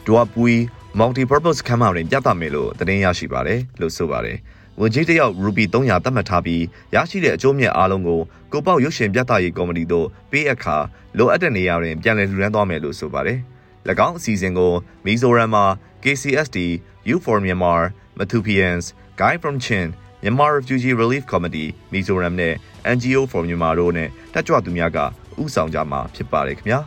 ဒွာပူီ multi-purpose ခန်းမတွင်ပြသမယ်လို့သတင်းရရှိပါတယ်လို့ဆိုပါတယ်။ ဝန်ကြီးတယောက်ရူပီ300သတ်မှတ်ထားပြီးရရှိတဲ့အကျိုးမြတ်အားလုံးကိုကိုပေါက်ရုပ်ရှင်ပြသရေးကော်မတီတို့ပေးအခါလိုအပ်တဲ့နေရာတွင်ပြန်လည်လှူဒန်းသွားမယ်လို့ဆိုပါတယ်။၎င်းအစီအစဉ်ကိုမီဇိုရမ်မှာ KCSD, You for Myanmar, Mathupians, Guy from Chin, Myanmar Refugee Relief Committee မီဇိုရမ်နဲ့ NGO for Myanmar တို့နဲ့တက်ကြွသူများကဥဆောင်ကြမှာဖြစ်ပါတယ်ခင်ဗျာ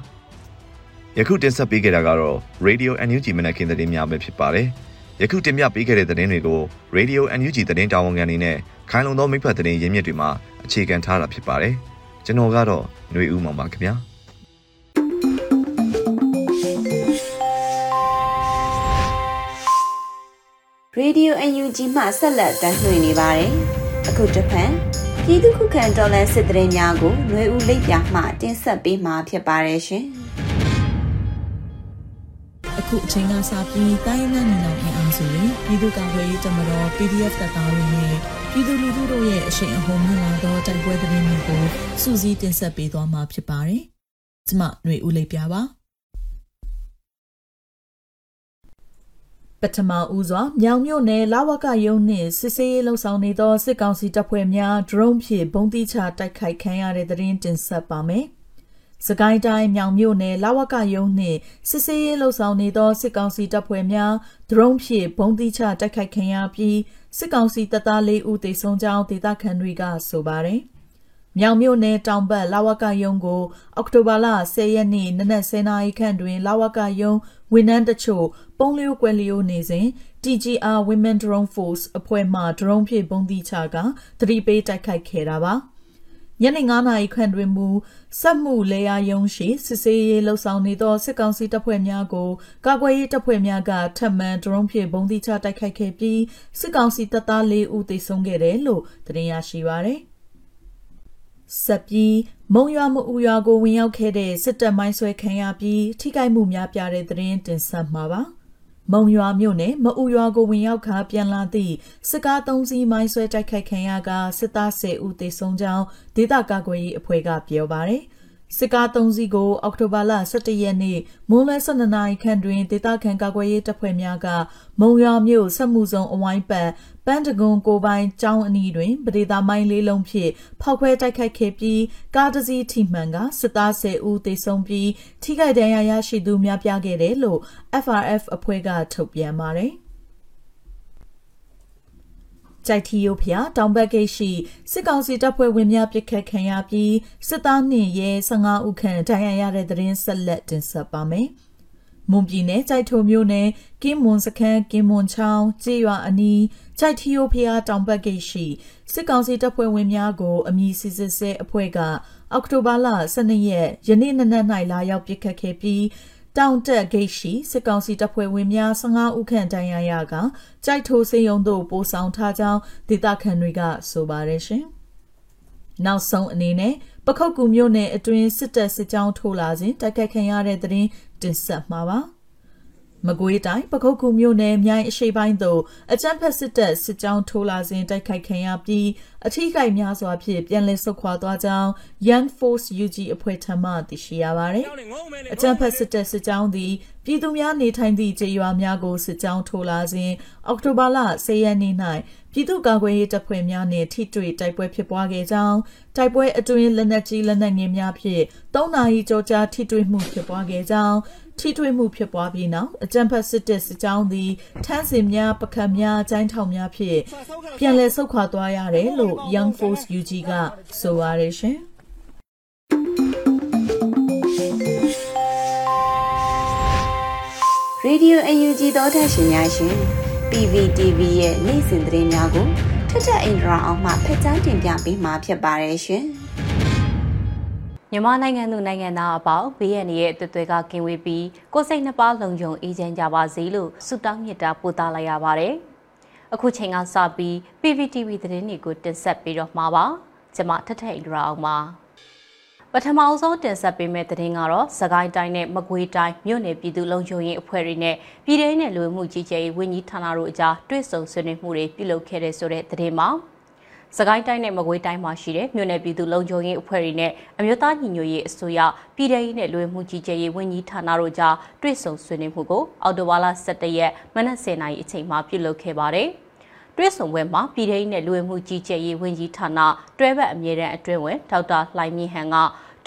။ယခုတင်ဆက်ပေးခဲ့တာကတော့ Radio NUG မနက်ခင်းသတင်းများပဲဖြစ်ပါတယ်။ ယခုတင်ပြပေးခဲ့တဲ့သတင်းတွေကို Radio NUG သတင်းတာဝန်ခံတွေနဲ့ခိုင်လုံသောမိဖက်သတင်းရင်းမြစ်တွေမှာအခြေခံထားတာဖြစ်ပါတယ်။ကျွန်တော်ကတော့ຫນွေဦးမောင်ပါခင်ဗျာ။ Radio UNG မှဆက်လက်တင်ပြနေပါတယ်။အခုတစ်ဖန်ပြည်သူခုခံတော်လှန်စစ်တရင်များကိုຫນွေဦးလိပ်ပြမှတင်ဆက်ပေးမှာဖြစ်ပါတယ်ရှင်။ အခုအချိန်ကစပြီးတိုင်းရင်းသားညီနောင်အင်အားစုတွေပြည်သူ့ကာကွယ်ရေးတပ်မတော် PDF တပ်သားတွေနဲ့ပြည်သူလူထုတို့ရဲ့အရှိန်အဟုန်မြင့်လာသောတိုက်ပွဲသတင်းတွေကိုစူးစီးတင်ဆက်ပေးသွားမှာဖြစ်ပါတယ်။ကျမຫນွေဦးလေးပြပါပထမဦးစွာမြောင်မြို့နယ်လာဝကယုံနှင့်စစ်ဆေးရေးလှုပ်ဆောင်နေသောစစ်ကောင်စီတပ်ဖွဲ့များဒရုန်းဖြင့်ပုံတိချတိုက်ခိုက်ခံရတဲ့တဲ့ရင်တင်ဆက်ပါမယ်။ စကိုင်းတိုင်းမြောင်မြို့နယ်လာဝကယုံနှင့်စစ်စေးရေးလှုပ်ဆောင်နေသောစစ်ကောင်စီတပ်ဖွဲ့များဒရုန်းဖြင့်ဘုံတိချတိုက်ခိုက်ခံရပြီးစစ်ကောင်စီတပ်သား၄ဦးသေဆုံးကြောင်းဒေသခံတွေကဆိုပါတယ်။မြောင်မြို့နယ်တောင်ဘက်လာဝကယုံကိုအောက်တိုဘာလ10ရက်နေ့နနက်10:00နာရီခန့်တွင်လာဝကယုံဝန်ထမ်းတချို့ပုံလျိုကွယ်လျိုနေစဉ် TGR Women Drone Force အဖွဲ့မှဒရုန်းဖြင့်ဘုံတိချကသတိပေးတိုက်ခိုက်ခဲ့တာပါ။ ညနေ9နာရီခန့်တွင်မူစက်မှုလေယာယုံရှိစစ်စေးရေးလှုပ်ဆောင်နေသောစစ်ကောင်စီတပ်ဖွဲ့များကိုကာကွယ်ရေးတပ်ဖွဲ့များကထပ်မံဒရုန်းဖြင့်ဘုံတိချတိုက်ခိုက်ခဲ့ပြီးစစ်ကောင်စီတပ်သား၄ဦးသေဆုံးခဲ့တယ်လို့သတင်းရရှိပါရသည်ဆက်ပြီးမုံရွာမအူရွာကိုဝင်ရောက်ခဲ့တဲ့စစ်တပ်မိုင်းဆွဲခံရပြီးထိခိုက်မှုများပြားတဲ့သတင်းတင်ဆက်မှာပါ။ မုံရွာမြို့နယ်မအူရွာကိုဝင်ရောက်ခါပြန်လာသည့်စစ်ကား၃စီးမိုင်းဆွဲတိုက်ခိုက်ခံရကစစ်သား၁၀ဦးသေဆုံးကြောင်းဒေသကာကွယ်ရေးအဖွဲ့ကပြောပါရယ်။ စစ်ကား၃စီးကို အောက်တိုဘာလ17ရက်နေ့မိုးလယ်12နာရီခန့်တွင်ဒေသခံကာကွယ်ရေးတပ်ဖွဲ့များကမုံရွာမြို့ဆက်မှုဆောင်အဝိုင်းပတ်ပန်းတကွန်ကိုပိုင်ကျောင်းအနီးတွင်ပဒေသာမိုင်းလေးလုံးဖြင့်ဖောက်ခွဲတိုက်ခိုက်ခဲ့ပြီးကားတစ်စီးထိမှန်ကစစ်သား10ဦးသေဆုံးပြီးထိခိုက်ဒဏ်ရာရရှိသူများပြားခဲ့တယ်လို့ FRF အဖွဲ့ကထုတ်ပြန်ပါတယ်။ ကြိုက်ထီယိုဖျာတောင်ဘက်ဂိတ်ရှိစစ်ကောင်စီတပ်ဖွဲ့ဝင်များပစ်ခတ်ခံရပြီးစစ်သားနှင့်ရဲ15ဦးခန့်ဒဏ်ရာရတဲ့သတင်းဆက်လက်တင်ဆက်ပါမယ်။မွန်ပြည်နယ်ကြိုက်ထုံမြို့နယ်ကင်းမွန်စခန်းကင်းမွန်ချောင်းကျေးရွာအနီးကြိုက်ထီယိုဖျာတောင်ဘက်ဂိတ်ရှိစစ်ကောင်စီတပ်ဖွဲ့ဝင်များကိုအမည်စစ်စစ်ဆဲအဖွဲ့ကအောက်တိုဘာလ12ရက်ယနေ့နနက်၌လာရောက်ပစ်ခတ်ခဲ့ပြီး တောင်တက်ဂိတ်ရှိစစ်ကောင်စီတပ်ဖွဲ့ဝင်များ15ဦးခန့်တိုင်ရရကကြိုက်ထိုးစေယုံတို့ပို့ဆောင်ထားကြောင်းဒေသခံတွေကဆိုပါတယ်ရှင်။နောက်ဆုံးအနေနဲ့ပခုတ်ကူမြို့နယ်အတွင်းစစ်တပ်စစ်ကြောင်းထိုးလာစဉ်တိုက်ခိုက်ခံရတဲ့တဲ့တင်တင်ဆက်မှာပါ။ မကွေးတိုင်းပခုတ်ကူမြို့နယ်မြိုင်အရှိပိုင်းသို့အကြမ်းဖက်စစ်တပ်စစ်ကြောင်းထိုးလာစဉ်တိုက်ခိုက်ခံရပြီးအထိကိများစွာဖြင့်ပြန်လည်ဆုတ်ခွာသွားကြောင်း Young Force UG အဖွဲ့ထံမှသိရှိရပါသည်။အကြမ်းဖက်စစ်တပ်စစ်ကြောင်းသည်ပြည်သူများနေထိုင်သည့်ကျေးရွာများကိုစစ်ကြောင်းထိုးလာစဉ်အောက်တိုဘာလ10ရက်နေ့၌ပြည်သူ့ကာကွယ်ရေးတပ်ဖွဲ့များနှင့်ထိတွေ့တိုက်ပွဲဖြစ်ပွားခဲ့ကြောင်းတိုက်ပွဲအတွင်းလက်နက်ကြီးလက်နက်ငယ်များဖြင့်၃နာရီကျော်ကြာထိတွေ့မှုဖြစ်ပွားခဲ့ကြောင်းထိထွေမှုဖြစ်ပွားပြီးနောက်အကြံဖတ်စစ်တပ်စစ်ကြောင်းသည်ထန်းစင်များပကံများကျိုင်းထောင်များဖြင့်ပြန်လည်ဆုတ်ခွာသွားရတယ်လို့ Young Force UG ကဆိုပါရရှင်။ Radio UNG သောတာရှင်များရှင် PVTV ရဲ့နေ့စဉ်သတင်းများကိုထထအင်ဒရာအောင်မှဖက်ကြားတင်ပြပေးမှာဖြစ်ပါတယ်ရှင်။မြန်မာနိုင်ငံသူနိုင်ငံသားအပေါင်းဘေးရန်ရဲ့တွေ့တွေ့ကကင်းဝေးပြီးကိုယ်စိတ်နှပါလုံခြုံအေးချမ်းကြပါစေလို့ဆုတောင်းမေတ္တာပို့သလိုက်ရပါတယ်။အခုချိန်ကစပြီး PPTV သတင်းတွေကိုတင်ဆက်ပေးတော့မှာပါ။ကျွန်မထထအိန္ဒရာအောင်ပါ။ပ ထမအဆုံးတင်ဆက်ပေးမယ့်သတင်းကတော့စကိုင်းတိုင်းနဲ့မကွေးတိုင်းမြို့နယ်ပြည်သူ့လုံခြုံရေးအဖွဲ့တွေနဲ့ပြည်ထောင်နဲ့လူမှုကြီးကြပ်ရေးဝန်ကြီးဌာနတို့အကြားတွေ့ဆုံဆွေးနွေးမှုတွေပြုလုပ်ခဲ့တဲ့ဆိုတဲ့သတင်းမှာစကိုင်းတိုင်းနဲ့မကွေးတိုင်းမှာရှိတဲ့မြို့နယ်ပြည်သူလုံခြုံရေးအဖွဲ့တွေနဲ့အမျိုးသားညီညွတ်ရေးအစိုးရပြည်ထောင်ရေးနဲ့လူဝင်မှုကြီးကြပ်ရေးဝန်ကြီးဌာနတို့ကြားတွေ့ဆုံဆွေးနွေးမှုကိုအော်တိုဝါလာ17ရက်မနက်10:00နာရီအချိန်မှာပြုလုပ်ခဲ့ပါတယ်။တွဲဆုံပွဲမှာပြည်ထောင်နဲ့လူဝင်မှုကြီးကြပ်ရေးဝန်ကြီးဌာနတွဲဘက်အမြဲတမ်းအတွင်းဝင်ဒေါက်တာလှိုင်မြင့်ဟန်က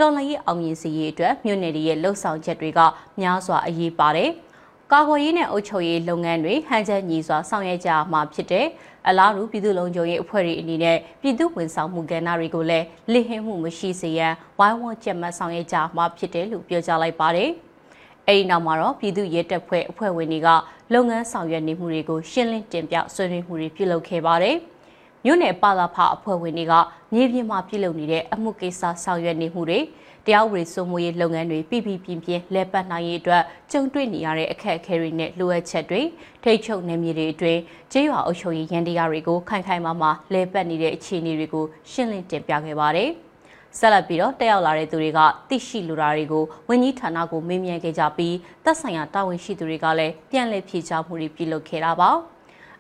တော်လှန်ရေးအောင်မြင်စီရေးအတွက်မြို့နယ်တွေရဲ့လှုပ်ဆောင်ချက်တွေကများစွာအရေးပါတယ်။ကာကွယ်ရေးနဲ့အုပ်ချုပ်ရေးလုပ်ငန်းတွေဟန်ချက်ညီစွာဆောင်ရွက်ကြမှာဖြစ်တဲ့အလားတူပြည်သူ့လုံခြုံရေးအဖွဲ့တွေအနေနဲ့ပြည်သူ့ဝန်ဆောင်မှုကဏ္ဍတွေကိုလည်းလစ်ဟင်းမှုမရှိစေရန်ဝိုင်းဝန်းကြက်မှတ်ဆောင်ရွက်ကြမှာဖြစ်တယ်လို့ပြောကြားလိုက်ပါတယ်။အဲဒီနောက်မှာတော့ပြည်သူ့ရဲတပ်ဖွဲ့အဖွဲ့ဝင်တွေကလုပ်ငန်းဆောင်ရွက်နေမှုတွေကိုရှင်းလင်းတင်ပြဆွေးနွေးမှုတွေပြုလုပ်ခဲ့ပါတယ်။ မြို့နယ်ပါလာဖအဖွဲ့ဝင်တွေကမြေပြင်မှာပြုလုပ်နေတဲ့အမှုကိစ္စဆောင်ရွက်နေမှုတွေတရားဥပဒေစိုးမိုးရေးလုပ်ငန်းတွေပြည်ပြည်ပြင်းပြင်းလဲပတ်နိုင်ရေးအတွက်ကြုံတွေ့နေရတဲ့အခက်အခဲတွေနဲ့လိုအပ်ချက်တွေထိတ်ချုပ်နေမြေတွေအတွင်းကျေးရွာအုပ်ချုပ်ရေးရန်တရားတွေကိုခိုင်ခိုင်မာမာလဲပတ်နေတဲ့အခြေအနေတွေကိုရှင်းလင်းတင်ပြခဲ့ပါတယ်။ဆက်လက်ပြီးတော့တက်ရောက်လာတဲ့သူတွေကသိရှိလူတာတွေကိုဝန်ကြီးဌာနကိုမေးမြန်းခဲ့ကြပြီးသက်ဆိုင်ရာတာဝန်ရှိသူတွေကလည်းပြန်လည်ဖြေကြားမှုတွေပြုလုပ်ခဲ့တာပါ။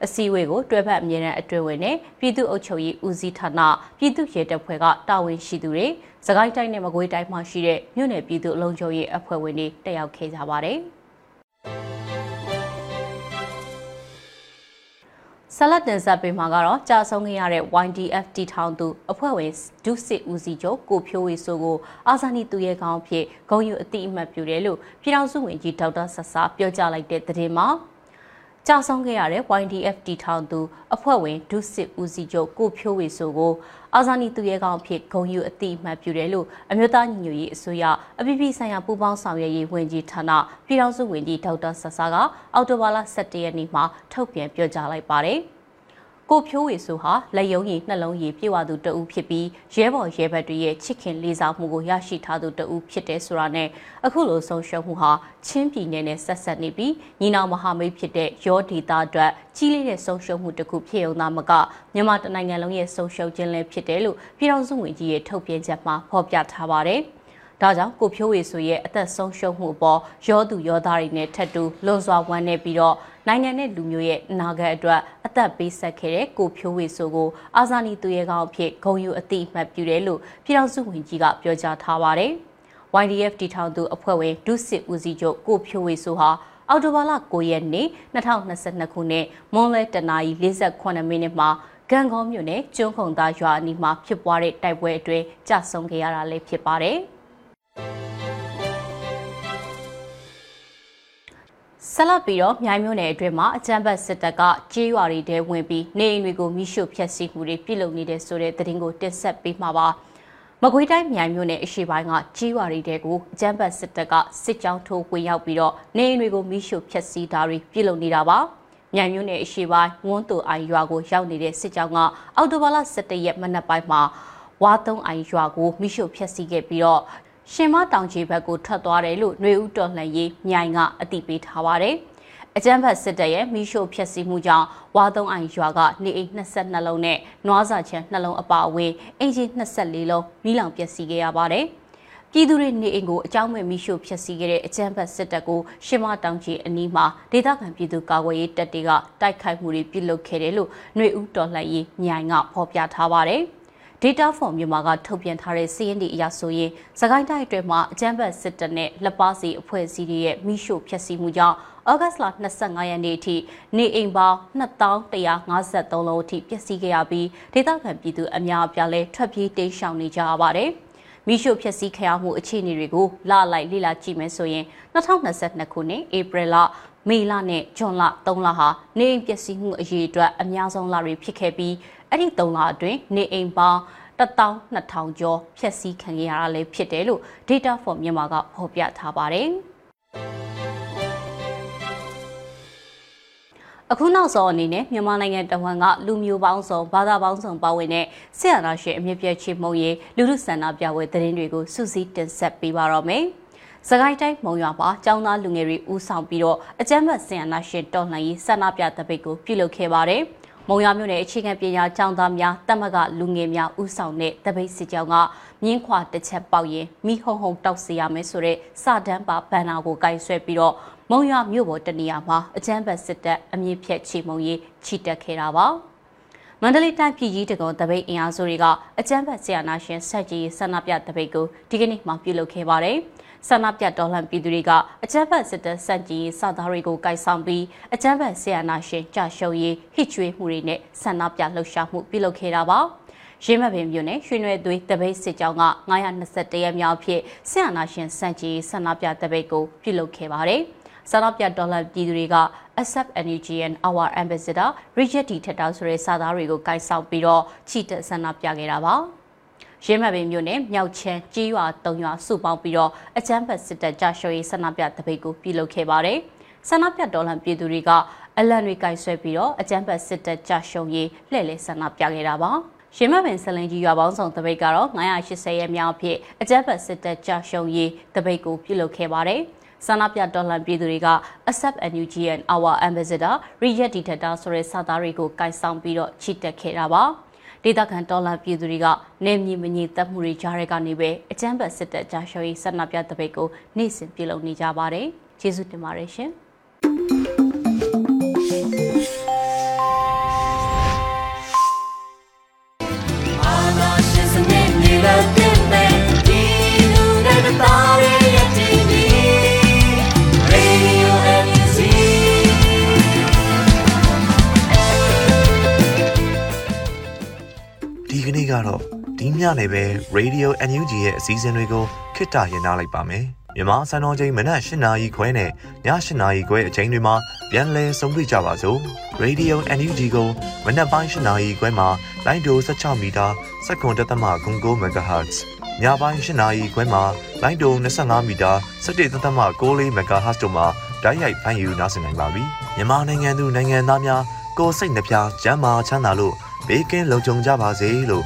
အစည်းအဝေးကိုတွဲဖက်အမြဲတမ်းအတွင်းဝင်နဲ့ပြည်သူ့အုပ်ချုပ်ရေးဦးစီးဌာနပြည်သူ့ရဲတပ်ဖွဲ့ကတာဝန်ရှိသူတွေစကိုင်းတိုင်းနဲ့မကွေးတိုင်းမှာရှိတဲ့မြို့နယ်ပြည်သူ့အလုံးချုပ်ရေးအဖွဲ့ဝင်တွေတက်ရောက်ခဲ့ကြပါတယ်။ဆလတ်တင်ဆက်ပေးမှာကတော့ကြာဆုံးခဲ့ရတဲ့ YDF တီထောင်သူအဖွဲ့ဝင်ဒုစစ်ဦးစီးချုပ်ကိုဖြိုးဝေဆိုကိုအာဇာနည်သူရဲကောင်းဖြစ်ဂုံယူအတိအမှတ်ပြုတယ်လို့ပြည်ထောင်စုဝန်ကြီးဒေါက်တာဆဆာပြောကြားလိုက်တဲ့သတင်းမှာ ကြာဆုံးခဲ့ရတဲ့ YDF တီထောင်သူအဖွဲ့ဝင်ဒုစစ်ဦးစီးချုပ်ကိုဖြိုးဝေဆိုကိုအာဇာနည်သူရဲကောင်းအဖြစ်ဂုဏ်ယူအတိအမှတ်ပြုတယ်လို့အမျိုးသားညီညွတ်ရေးအစိုးရအပြည်ပြည်ဆိုင်ရာပူးပေါင်းဆောင်ရွက်ရေးဝန်ကြီးဌာနပြည်ထောင်စုဝန်ကြီးဒေါက်တာဆဆာကအော်တိုဘာလ17ရက်နေ့မှာထုတ်ပြန်ပြောကြားလိုက်ပါတယ်။ ကိုဖြိုးဝေဆိုဟာလက်ယုံရည်နှလုံးရည်ပြေဝသူတဦးဖြစ်ပြီးရဲဘော်ရဲဘက်တွေရဲ့ချစ်ခင်လေးစားမှုကိုရရှိထားသူတဦးဖြစ်တဲ့ဆိုတာနဲ့အခုလိုဆုံးရှုံးမှုဟာချင်းပြည်နယ်နဲ့ဆက်ဆက်နေပြီးညီနောင်မဟာမိတ်ဖြစ်တဲ့ရောဒေတာအတွက်ကြီးလေးတဲ့ဆုံးရှုံးမှုတစ်ခုဖြစ်ုံသားမကမြန်မာတနိုင်ငံလုံးရဲ့ဆုံးရှုံးခြင်းလည်းဖြစ်တယ်လို့ပြည်ထောင်စုဝန်ကြီးရဲ့ထုတ်ပြန်ချက်မှာဖော်ပြထားပါတယ်။ဒါကြောင့်ကိုဖြိုးဝေဆိုရဲ့အသက်ဆုံးရှုံးမှုအပေါ်ရောသူရောသားတွေနဲ့ထပ်တူလွန်စွာဝမ်းနည်းပြီးတော့ နိုင်ငံနဲ့လူမျိုးရဲ့အနာဂတ်အတွက်အသက်ပေးဆက်ခဲ့တဲ့ကိုဖြိုးဝေဆိုကိုအာဇာနည်သူရဲကောင်းအဖြစ်ဂုဏ်ယူအသိအမှတ်ပြုတယ်လို့ပြည်ထောင်စုဝန်ကြီးကပြောကြားထားပါတယ်။ YDF တီထောင်သူအဖွဲ့ဝင်ဒုစစ်ဦးစီးချုပ်ကိုဖြိုးဝေဆိုဟာအော်တိုဘာလ9ရက်နေ့2022ခုနှစ်မွန်လဲတနာရီ48မိနစ်မှာဂံကောမြို့နယ်ကျွန်းခုံသားရွာအနီးမှာဖြစ်ပွားတဲ့တိုက်ပွဲအတွင်းကြဆုံခဲ့ရတာလည်းဖြစ်ပါတယ်။ ဆက်လက်ပြီးတော့မြိုင်မြို့နယ်အတွင်းမှာအကြမ်းဖက်စစ်တပ်ကကြေးရွာတွေထဲဝင်ပြီးနေအိမ်တွေကိုမိရှုဖျက်ဆီးမှုတွေပြုလုပ်နေတဲ့ဆိုတဲ့သတင်းကိုတင်ဆက်ပေးမှာပါမကွေးတိုင်းမြိုင်မြို့နယ်အရှိပိုင်းကကြေးရွာတွေတဲကိုအကြမ်းဖက်စစ်တပ်ကစစ်ကြောင်းထိုးဝင်ရောက်ပြီးတော့နေအိမ်တွေကိုမိရှုဖျက်ဆီးတာတွေပြုလုပ်နေတာပါမြိုင်မြို့နယ်အရှိပိုင်းဝန်းတူအိုင်ရွာကိုရောက်နေတဲ့စစ်ကြောင်းကအော်တိုဘာလ17ရက်မနက်ပိုင်းမှာဝါသုံးအိုင်ရွာကိုမိရှုဖျက်ဆီးခဲ့ပြီးတော့ ရှင်မတောင်ကြီးဘက်ကိုထွက်သွားတယ်လို့နှွေဦးတော်လှန်ရေးမြိုင်ကအတိပေးထားပါတယ်။အကြမ်းဖက်စစ်တပ်ရဲ့မိရှုဖျက်ဆီးမှုကြောင့်ဝါသုံးအိုင်ရွာကနေအိမ်22လုံးနဲ့နွားစာချံ2လုံးအပါအဝင်အင်ဂျင်24လုံးမိလောင်ပျက်စီးခဲ့ရပါတယ်။ပြည်သူတွေနေအိမ်ကိုအကြောင်းမဲ့မိရှုဖျက်ဆီးခဲ့တဲ့အကြမ်းဖက်စစ်တပ်ကိုရှင်မတောင်ကြီးအနီးမှာဒေသခံပြည်သူကာကွယ်ရေးတပ်တွေကတိုက်ခိုက်မှုတွေပြုလုပ်ခဲ့တယ်လို့ຫນွေဦးတော်လှန်ရေးမြိုင်ကဖော်ပြထားပါတယ်။ Data for မြန်မာကထုတ်ပြန်ထားတဲ့စီးရင်ဒီအရဆိုရင်စကိုင်းတိုင်းအတွင်းမှာအကြမ်းဖက်စစ်တပ်နဲ့လက်ပါစီအဖွဲ့အစည်းတွေရဲ့မိရှုဖျက်ဆီးမှုကြောင့်ဩဂတ်လ25ရက်နေ့အထိနေအိမ်ပေါင်း2153လုံးအထိပျက်စီးခဲ့ရပြီးဒေသခံပြည်သူအများအပြားလဲထွက်ပြေးတိမ်းရှောင်နေကြရပါတယ်။မိရှုဖျက်ဆီးခံရမှုအခြေအနေတွေကိုလလိုက်လေ့လာကြည့်မယ်ဆိုရင်2022ခုနှစ်ဧပြီလမေလနဲ့ဇွန်လ3လဟာနေအိမ်ပျက်စီးမှုအရေးအတွက်အများဆုံးလတွေဖြစ်ခဲ့ပြီး အဲ့ဒီ3လအတွင်းနေအိမ်ပေါင်း12000ကျော်ဖျက်ဆီးခံရတာလည်းဖြစ်တယ်လို့ Data for မြန်မာကဖော်ပြထားပါတယ်။အခုနောက်ဆုံးအနေနဲ့မြန်မာနိုင်ငံတဝန်းကလူမျိုးပေါင်းစုံဘာသာပေါင်းစုံပါဝင်တဲ့ဆရာနာရှင်အမြင့်ပြည့်ချေမှုန်ရေးလူလူဆန္ဒပြပွဲသတင်းတွေကိုစုစည်းတင်ဆက်ပေးပါတော့မယ်။စကိုင်းတိုင်းမုံရွာမှာကျောင်းသားလူငယ်တွေဦးဆောင်ပြီးတော့အကြမ်းဖက်ဆင်အနာရှင်တော်လှန်ရေးဆန္ဒပြတပိတ်ကိုပြုလုပ်ခဲ့ပါတယ်။ မုံရမြို့နယ်အခြေခံပညာကျောင်းသားများတက်မကလူငယ်များဦးဆောင်တဲ့တပိတ်စစ်ကြောင်းကမြင်းခွာတစ်ချက်ပေါက်ရင်မိဟုံဟုံတောက်စီရမယ်ဆိုတဲ့စတန်းပါဘန်နာကိုကင်ဆွဲပြီးတော့မုံရမြို့ပေါ်တနေရာမှာအကြမ်းဖက်စစ်တပ်အမြင့်ဖြတ်ချီမုံရေးချီတက်ခဲ့တာပါမန္တလေးတိုင်းပြည်ကြီးတကုံတပိတ်အင်အားစုတွေကအကြမ်းဖက်ဆရာနာရှင်ဆက်ကြီးဆန္ဒပြတပိတ်ကိုဒီကနေ့မှပြုလုပ်ခဲ့ပါတယ်။ ဆန္ဒပြတော်လှန်ပြည်သူတွေကအကြမ်းဖက်စစ်တပ်စန့်ကျင်ရေးစတာတွေကိုကိုင်ဆောင်ပြီးအကြမ်းဖက်ဆီယနာရှင်ကြာရှုံးရေးဟစ်ချွေးမှုတွေနဲ့ဆန္ဒပြလှုပ်ရှားမှုပြုလုပ်ခဲ့တာပါရင်းမပင်မြို့နယ်ရွှေနွယ်သွေးတပိတ်စစ်ကြောင်းက921ရက်မြောက်ဖြစ်ဆရာနာရှင်စန့်ကျင်ဆန္ဒပြတပိတ်ကိုပြုလုပ်ခဲ့ပါတယ်ဆန္ဒပြဒေါ်လာပြည်သူတွေက accept energy and our ambassador Richard D ထက်တာဆိုတဲ့စာသားတွေကိုကိုင်ဆောင်ပြီးတော့ချီတက်ဆန္ဒပြခဲ့တာပါ။ ရင်းမပင်မြို့နယ်မြောက်ချမ်းကြီးရွာ၃ရွာစုပေါင်းပြီးတော့အချမ်းဖက်စစ်တပ်ကြရှုံးရေးဆန္ဒပြတပိတ်ကိုပြုလုပ်ခဲ့ပါတယ်။ဆန္ဒပြတော်လှန်ပြည်သူတွေကအလံတွေကင်ဆွဲပြီးတော့အချမ်းဖက်စစ်တပ်ကြရှုံးရေးလှည့်လည်ဆန္ဒပြခဲ့တာပါ။ရင်းမပင်ဆလင်ကြီးရွာပေါင်းဆောင်တပိတ်ကတော့980ရက်မြောက်အဖြစ်အကြမ်းဖက်စစ်တပ်ကြရှုံးရေးတပိတ်ကိုပြုလုပ်ခဲ့ပါတယ်။ဆန္ဒပြတော်လှန်ပြည်သူတွေက accept NUG and our ambassador Riyad Dictator ဆိုတဲ့စာသားတွေကိုကင်ဆောင်ပြီးတော့ချီတက်ခဲ့တာပါ။ ဒေသခံတော်လှန်ပြည်သူတွေကနေမြင့်မငြိမ်သက်မှုတွေကြားရကနေပဲအကြမ်းဖက်စစ်တပ်ကြားရှော်ရေးဆန္ဒပြတပိတ်ကိုနေ့စဉ်ပြုလုပ်နေကြပါတယ်။ကျေးဇူးတင်ပါတယ်ရှင်။အာနာ ကတော့ဒီညနေပဲ Radio NUG ရဲ့အစည်းအဝေးတွေကိုခਿੱတရရလိုက်ပါမယ်။မြန်မာစံတော်ချိန်မနက်၈နာရီခွဲနဲ့ည၈နာရီခွဲအချိန်တွေမှာပြန်လည်ဆုံးဖြတ်ကြပါစို့။ Radio NUG ကိုမနက်ပိုင်း၈နာရီခွဲမှာလိုင်းဒို16မီတာ7.3 MHz ညပိုင်း၈နာရီခွဲမှာလိုင်းဒို25မီတာ17.6 MHz တို့မှာဓာတ်ရိုက်ဖမ်းယူနိုင်နိုင်ပါပြီ။မြန်မာနိုင်ငံသူနိုင်ငံသားများကိုယ်စိတ်နှပြကျမ်းမာချမ်းသာလို့ဘေးကင်းလုံခြုံကြပါစေလို့